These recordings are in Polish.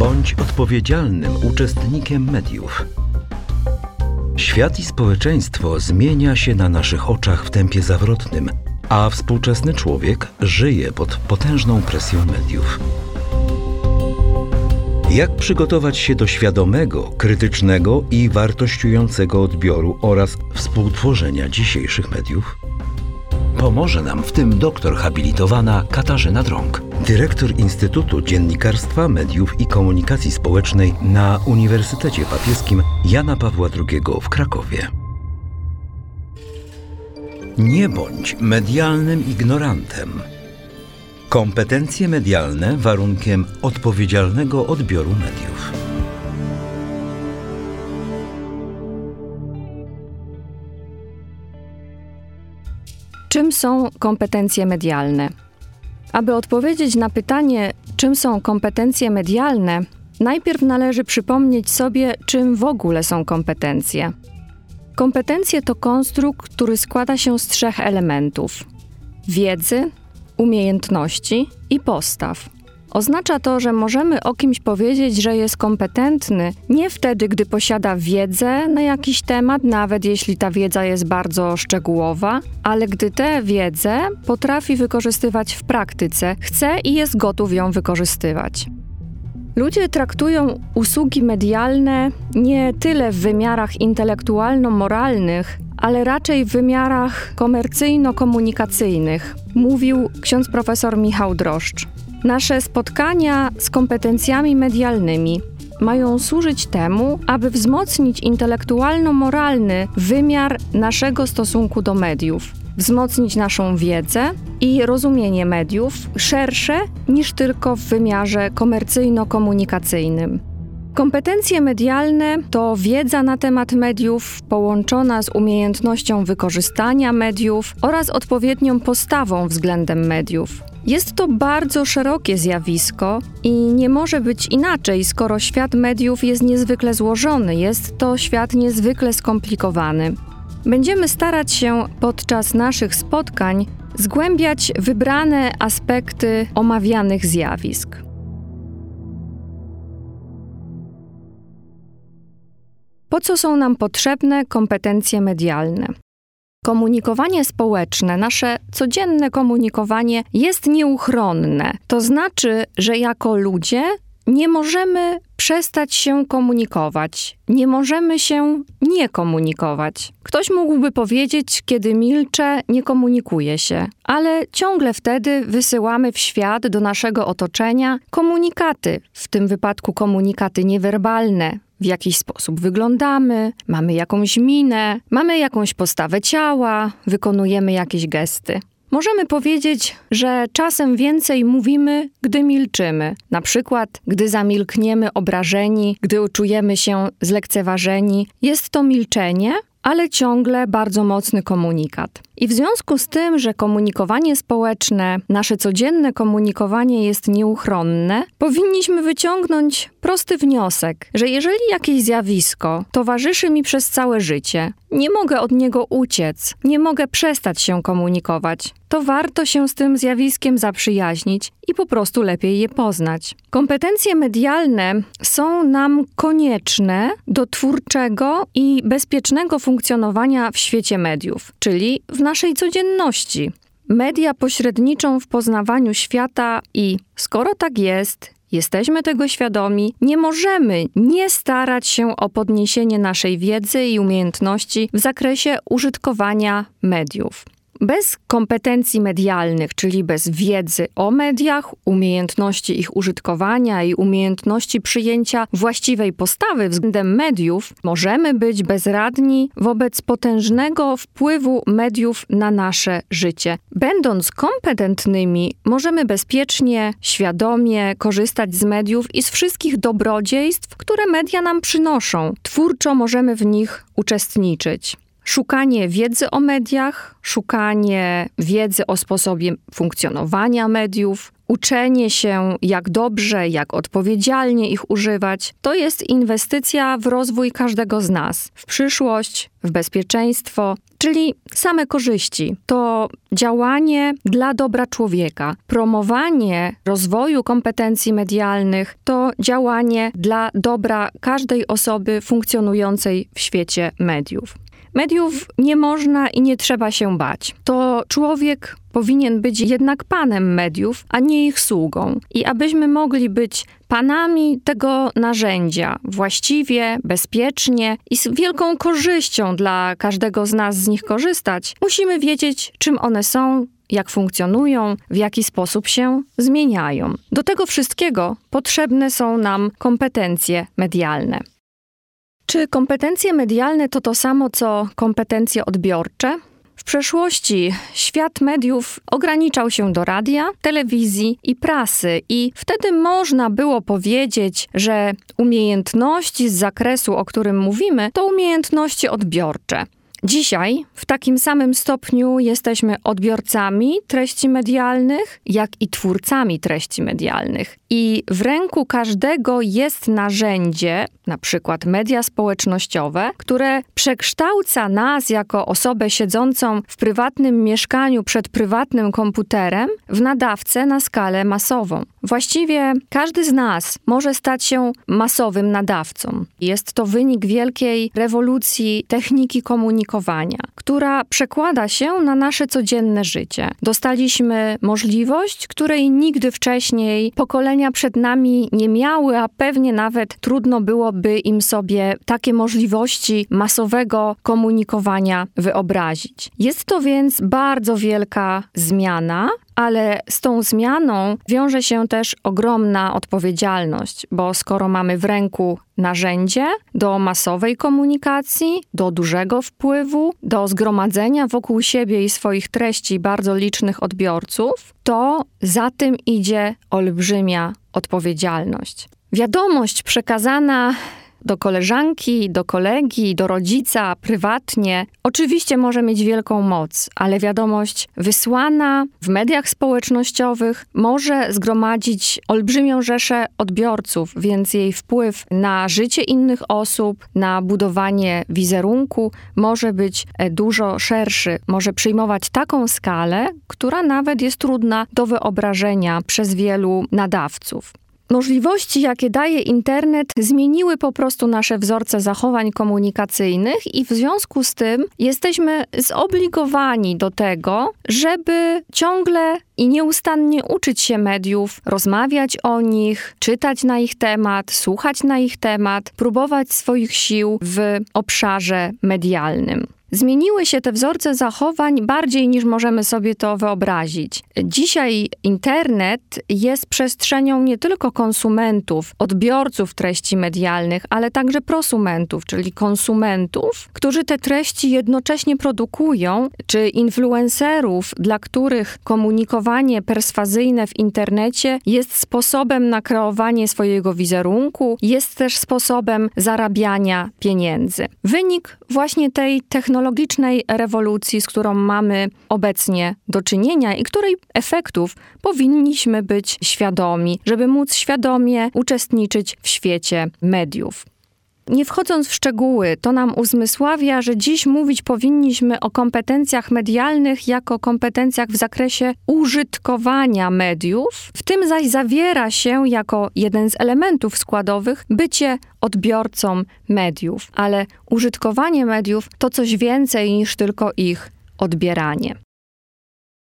Bądź odpowiedzialnym uczestnikiem mediów. Świat i społeczeństwo zmienia się na naszych oczach w tempie zawrotnym, a współczesny człowiek żyje pod potężną presją mediów. Jak przygotować się do świadomego, krytycznego i wartościującego odbioru oraz współtworzenia dzisiejszych mediów? Pomoże nam w tym doktor habilitowana Katarzyna Drąg, dyrektor Instytutu Dziennikarstwa, Mediów i Komunikacji Społecznej na Uniwersytecie Papieskim Jana Pawła II w Krakowie. Nie bądź medialnym ignorantem. Kompetencje medialne warunkiem odpowiedzialnego odbioru mediów. Czym są kompetencje medialne? Aby odpowiedzieć na pytanie, czym są kompetencje medialne, najpierw należy przypomnieć sobie, czym w ogóle są kompetencje. Kompetencje to konstrukt, który składa się z trzech elementów: wiedzy, umiejętności i postaw. Oznacza to, że możemy o kimś powiedzieć, że jest kompetentny nie wtedy, gdy posiada wiedzę na jakiś temat, nawet jeśli ta wiedza jest bardzo szczegółowa, ale gdy tę wiedzę potrafi wykorzystywać w praktyce, chce i jest gotów ją wykorzystywać. Ludzie traktują usługi medialne nie tyle w wymiarach intelektualno-moralnych, ale raczej w wymiarach komercyjno-komunikacyjnych, mówił ksiądz profesor Michał Droszcz. Nasze spotkania z kompetencjami medialnymi mają służyć temu, aby wzmocnić intelektualno-moralny wymiar naszego stosunku do mediów, wzmocnić naszą wiedzę i rozumienie mediów szersze niż tylko w wymiarze komercyjno-komunikacyjnym. Kompetencje medialne to wiedza na temat mediów połączona z umiejętnością wykorzystania mediów oraz odpowiednią postawą względem mediów. Jest to bardzo szerokie zjawisko i nie może być inaczej, skoro świat mediów jest niezwykle złożony, jest to świat niezwykle skomplikowany. Będziemy starać się podczas naszych spotkań zgłębiać wybrane aspekty omawianych zjawisk. Po co są nam potrzebne kompetencje medialne? Komunikowanie społeczne, nasze codzienne komunikowanie jest nieuchronne. To znaczy, że jako ludzie nie możemy przestać się komunikować, nie możemy się nie komunikować. Ktoś mógłby powiedzieć, kiedy milczę, nie komunikuję się, ale ciągle wtedy wysyłamy w świat do naszego otoczenia komunikaty, w tym wypadku komunikaty niewerbalne, w jakiś sposób wyglądamy, mamy jakąś minę, mamy jakąś postawę ciała, wykonujemy jakieś gesty. Możemy powiedzieć, że czasem więcej mówimy, gdy milczymy. Na przykład, gdy zamilkniemy obrażeni, gdy czujemy się zlekceważeni. Jest to milczenie, ale ciągle bardzo mocny komunikat. I w związku z tym, że komunikowanie społeczne, nasze codzienne komunikowanie jest nieuchronne, powinniśmy wyciągnąć prosty wniosek, że jeżeli jakieś zjawisko towarzyszy mi przez całe życie, nie mogę od niego uciec, nie mogę przestać się komunikować, to warto się z tym zjawiskiem zaprzyjaźnić i po prostu lepiej je poznać. Kompetencje medialne są nam konieczne do twórczego i bezpiecznego funkcjonowania w świecie mediów, czyli w naszej codzienności. Media pośredniczą w poznawaniu świata i skoro tak jest, jesteśmy tego świadomi, nie możemy nie starać się o podniesienie naszej wiedzy i umiejętności w zakresie użytkowania mediów. Bez kompetencji medialnych, czyli bez wiedzy o mediach, umiejętności ich użytkowania i umiejętności przyjęcia właściwej postawy względem mediów, możemy być bezradni wobec potężnego wpływu mediów na nasze życie. Będąc kompetentnymi, możemy bezpiecznie, świadomie korzystać z mediów i z wszystkich dobrodziejstw, które media nam przynoszą. Twórczo możemy w nich uczestniczyć szukanie wiedzy o mediach, szukanie wiedzy o sposobie funkcjonowania mediów, uczenie się, jak dobrze, jak odpowiedzialnie ich używać, to jest inwestycja w rozwój każdego z nas, w przyszłość, w bezpieczeństwo, czyli same korzyści. To działanie dla dobra człowieka. Promowanie rozwoju kompetencji medialnych to działanie dla dobra każdej osoby funkcjonującej w świecie mediów. Mediów nie można i nie trzeba się bać. To człowiek powinien być jednak panem mediów, a nie ich sługą. I abyśmy mogli być panami tego narzędzia właściwie, bezpiecznie i z wielką korzyścią dla każdego z nas z nich korzystać, musimy wiedzieć, czym one są, jak funkcjonują, w jaki sposób się zmieniają. Do tego wszystkiego potrzebne są nam kompetencje medialne. Czy kompetencje medialne to to samo co kompetencje odbiorcze? W przeszłości świat mediów ograniczał się do radia, telewizji i prasy, i wtedy można było powiedzieć, że umiejętności z zakresu, o którym mówimy, to umiejętności odbiorcze. Dzisiaj w takim samym stopniu jesteśmy odbiorcami treści medialnych, jak i twórcami treści medialnych. I w ręku każdego jest narzędzie, na przykład media społecznościowe, które przekształca nas jako osobę siedzącą w prywatnym mieszkaniu przed prywatnym komputerem w nadawcę na skalę masową. Właściwie każdy z nas może stać się masowym nadawcą. Jest to wynik wielkiej rewolucji techniki komunikowania, która przekłada się na nasze codzienne życie. Dostaliśmy możliwość, której nigdy wcześniej pokolenia przed nami nie miały, a pewnie nawet trudno byłoby im sobie takie możliwości masowego komunikowania wyobrazić. Jest to więc bardzo wielka zmiana, ale z tą zmianą wiąże się też ogromna odpowiedzialność, bo skoro mamy w ręku narzędzie do masowej komunikacji, do dużego wpływu, do zgromadzenia wokół siebie i swoich treści bardzo licznych odbiorców, to za tym idzie olbrzymia odpowiedzialność. Wiadomość przekazana do koleżanki, do kolegi, do rodzica, prywatnie, oczywiście może mieć wielką moc, ale wiadomość wysłana w mediach społecznościowych może zgromadzić olbrzymią rzeszę odbiorców, więc jej wpływ na życie innych osób, na budowanie wizerunku może być e, dużo szerszy, może przyjmować taką skalę, która nawet jest trudna do wyobrażenia przez wielu nadawców. Możliwości, jakie daje internet, zmieniły po prostu nasze wzorce zachowań komunikacyjnych, i w związku z tym jesteśmy zobligowani do tego, żeby ciągle i nieustannie uczyć się mediów, rozmawiać o nich, czytać na ich temat, słuchać na ich temat, próbować swoich sił w obszarze medialnym. Zmieniły się te wzorce zachowań bardziej niż możemy sobie to wyobrazić. Dzisiaj internet jest przestrzenią nie tylko konsumentów, odbiorców treści medialnych, ale także prosumentów, czyli konsumentów, którzy te treści jednocześnie produkują, czy influencerów, dla których komunikowanie perswazyjne w internecie jest sposobem na kreowanie swojego wizerunku, jest też sposobem zarabiania pieniędzy. Wynik właśnie tej technologii technologicznej rewolucji, z którą mamy obecnie do czynienia i której efektów powinniśmy być świadomi, żeby móc świadomie uczestniczyć w świecie mediów. Nie wchodząc w szczegóły, to nam uzmysławia, że dziś mówić powinniśmy o kompetencjach medialnych jako kompetencjach w zakresie użytkowania mediów. W tym zaś zawiera się jako jeden z elementów składowych bycie odbiorcą mediów, ale użytkowanie mediów to coś więcej niż tylko ich odbieranie.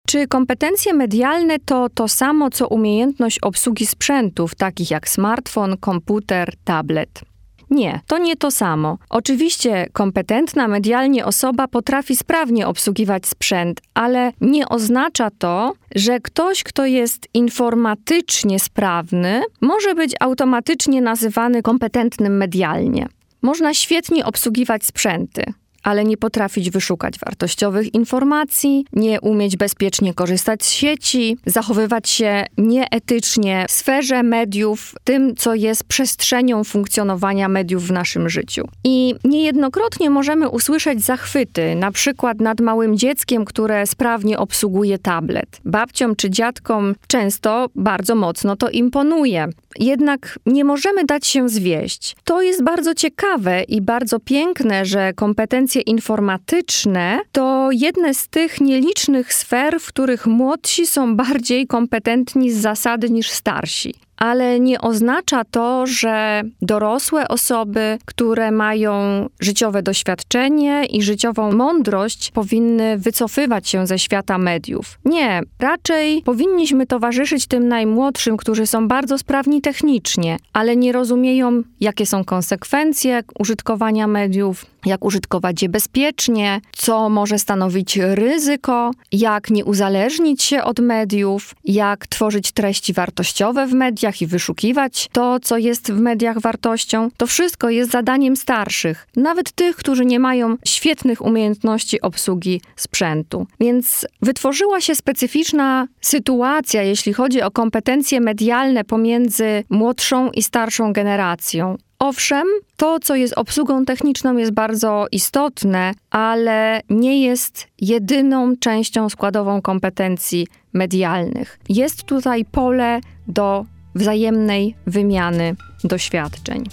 Czy kompetencje medialne to to samo co umiejętność obsługi sprzętów, takich jak smartfon, komputer, tablet? Nie, to nie to samo. Oczywiście kompetentna medialnie osoba potrafi sprawnie obsługiwać sprzęt, ale nie oznacza to, że ktoś, kto jest informatycznie sprawny, może być automatycznie nazywany kompetentnym medialnie. Można świetnie obsługiwać sprzęty, ale nie potrafić wyszukać wartościowych informacji, nie umieć bezpiecznie korzystać z sieci, zachowywać się nieetycznie w sferze mediów, tym, co jest przestrzenią funkcjonowania mediów w naszym życiu. I niejednokrotnie możemy usłyszeć zachwyty, na przykład nad małym dzieckiem, które sprawnie obsługuje tablet. Babciom czy dziadkom często bardzo mocno to imponuje. Jednak nie możemy dać się zwieść. To jest bardzo ciekawe i bardzo piękne, że kompetencje informatyczne to jedne z tych nielicznych sfer, w których młodsi są bardziej kompetentni z zasady niż starsi ale nie oznacza to, że dorosłe osoby, które mają życiowe doświadczenie i życiową mądrość, powinny wycofywać się ze świata mediów. Nie, raczej powinniśmy towarzyszyć tym najmłodszym, którzy są bardzo sprawni technicznie, ale nie rozumieją, jakie są konsekwencje użytkowania mediów, jak użytkować je bezpiecznie, co może stanowić ryzyko, jak nie uzależnić się od mediów, jak tworzyć treści wartościowe w mediach i wyszukiwać to, co jest w mediach wartością. To wszystko jest zadaniem starszych, nawet tych, którzy nie mają świetnych umiejętności obsługi sprzętu. Więc wytworzyła się specyficzna sytuacja, jeśli chodzi o kompetencje medialne pomiędzy młodszą i starszą generacją. Owszem, to, co jest obsługą techniczną, jest bardzo istotne, ale nie jest jedyną częścią składową kompetencji medialnych. Jest tutaj pole do wzajemnej wymiany doświadczeń.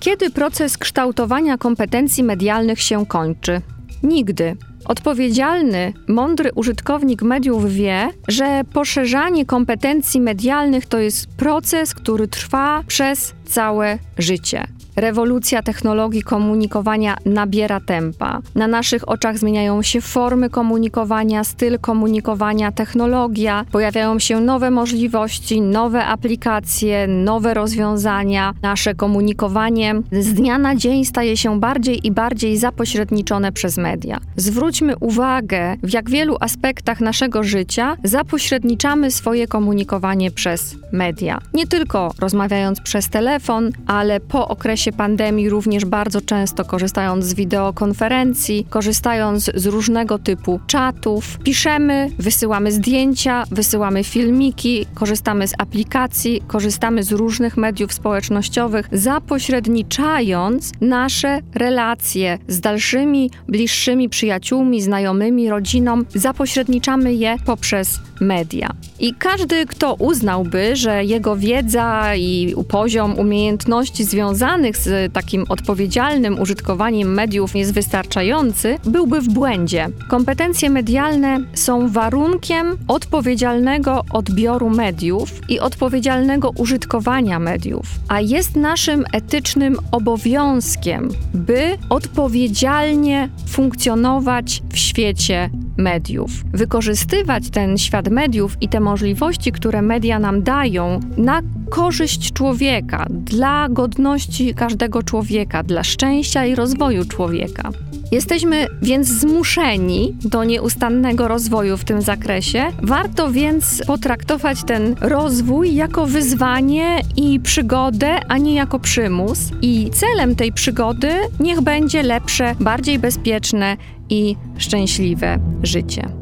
Kiedy proces kształtowania kompetencji medialnych się kończy? Nigdy. Odpowiedzialny, mądry użytkownik mediów wie, że poszerzanie kompetencji medialnych to jest proces, który trwa przez całe życie. Rewolucja technologii komunikowania nabiera tempa. Na naszych oczach zmieniają się formy komunikowania, styl komunikowania, technologia, pojawiają się nowe możliwości, nowe aplikacje, nowe rozwiązania. Nasze komunikowanie z dnia na dzień staje się bardziej i bardziej zapośredniczone przez media. Zwróćmy uwagę, w jak wielu aspektach naszego życia zapośredniczamy swoje komunikowanie przez media. Nie tylko rozmawiając przez telefon, ale po okresie okresie pandemii również bardzo często korzystając z wideokonferencji, korzystając z różnego typu czatów. Piszemy, wysyłamy zdjęcia, wysyłamy filmiki, korzystamy z aplikacji, korzystamy z różnych mediów społecznościowych, zapośredniczając nasze relacje z dalszymi, bliższymi przyjaciółmi, znajomymi, rodziną, zapośredniczamy je poprzez media. I każdy, kto uznałby, że jego wiedza i poziom umiejętności związanych z takim odpowiedzialnym użytkowaniem mediów jest wystarczający, byłby w błędzie. Kompetencje medialne są warunkiem odpowiedzialnego odbioru mediów i odpowiedzialnego użytkowania mediów, a jest naszym etycznym obowiązkiem, by odpowiedzialnie funkcjonować w świecie mediów. Wykorzystywać ten świat mediów i te możliwości, które media nam dają, na korzyść człowieka, dla godności każdego człowieka, dla szczęścia i rozwoju człowieka. Jesteśmy więc zmuszeni do nieustannego rozwoju w tym zakresie. Warto więc potraktować ten rozwój jako wyzwanie i przygodę, a nie jako przymus. I celem tej przygody niech będzie lepsze, bardziej bezpieczne i szczęśliwe życie.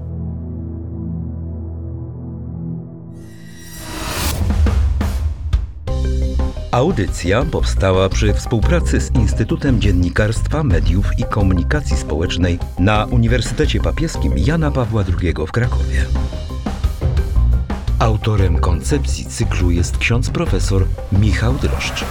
Audycja powstała przy współpracy z Instytutem Dziennikarstwa, Mediów i Komunikacji Społecznej na Uniwersytecie Papieskim Jana Pawła II w Krakowie. Autorem koncepcji cyklu jest ksiądz profesor Michał Droszcz.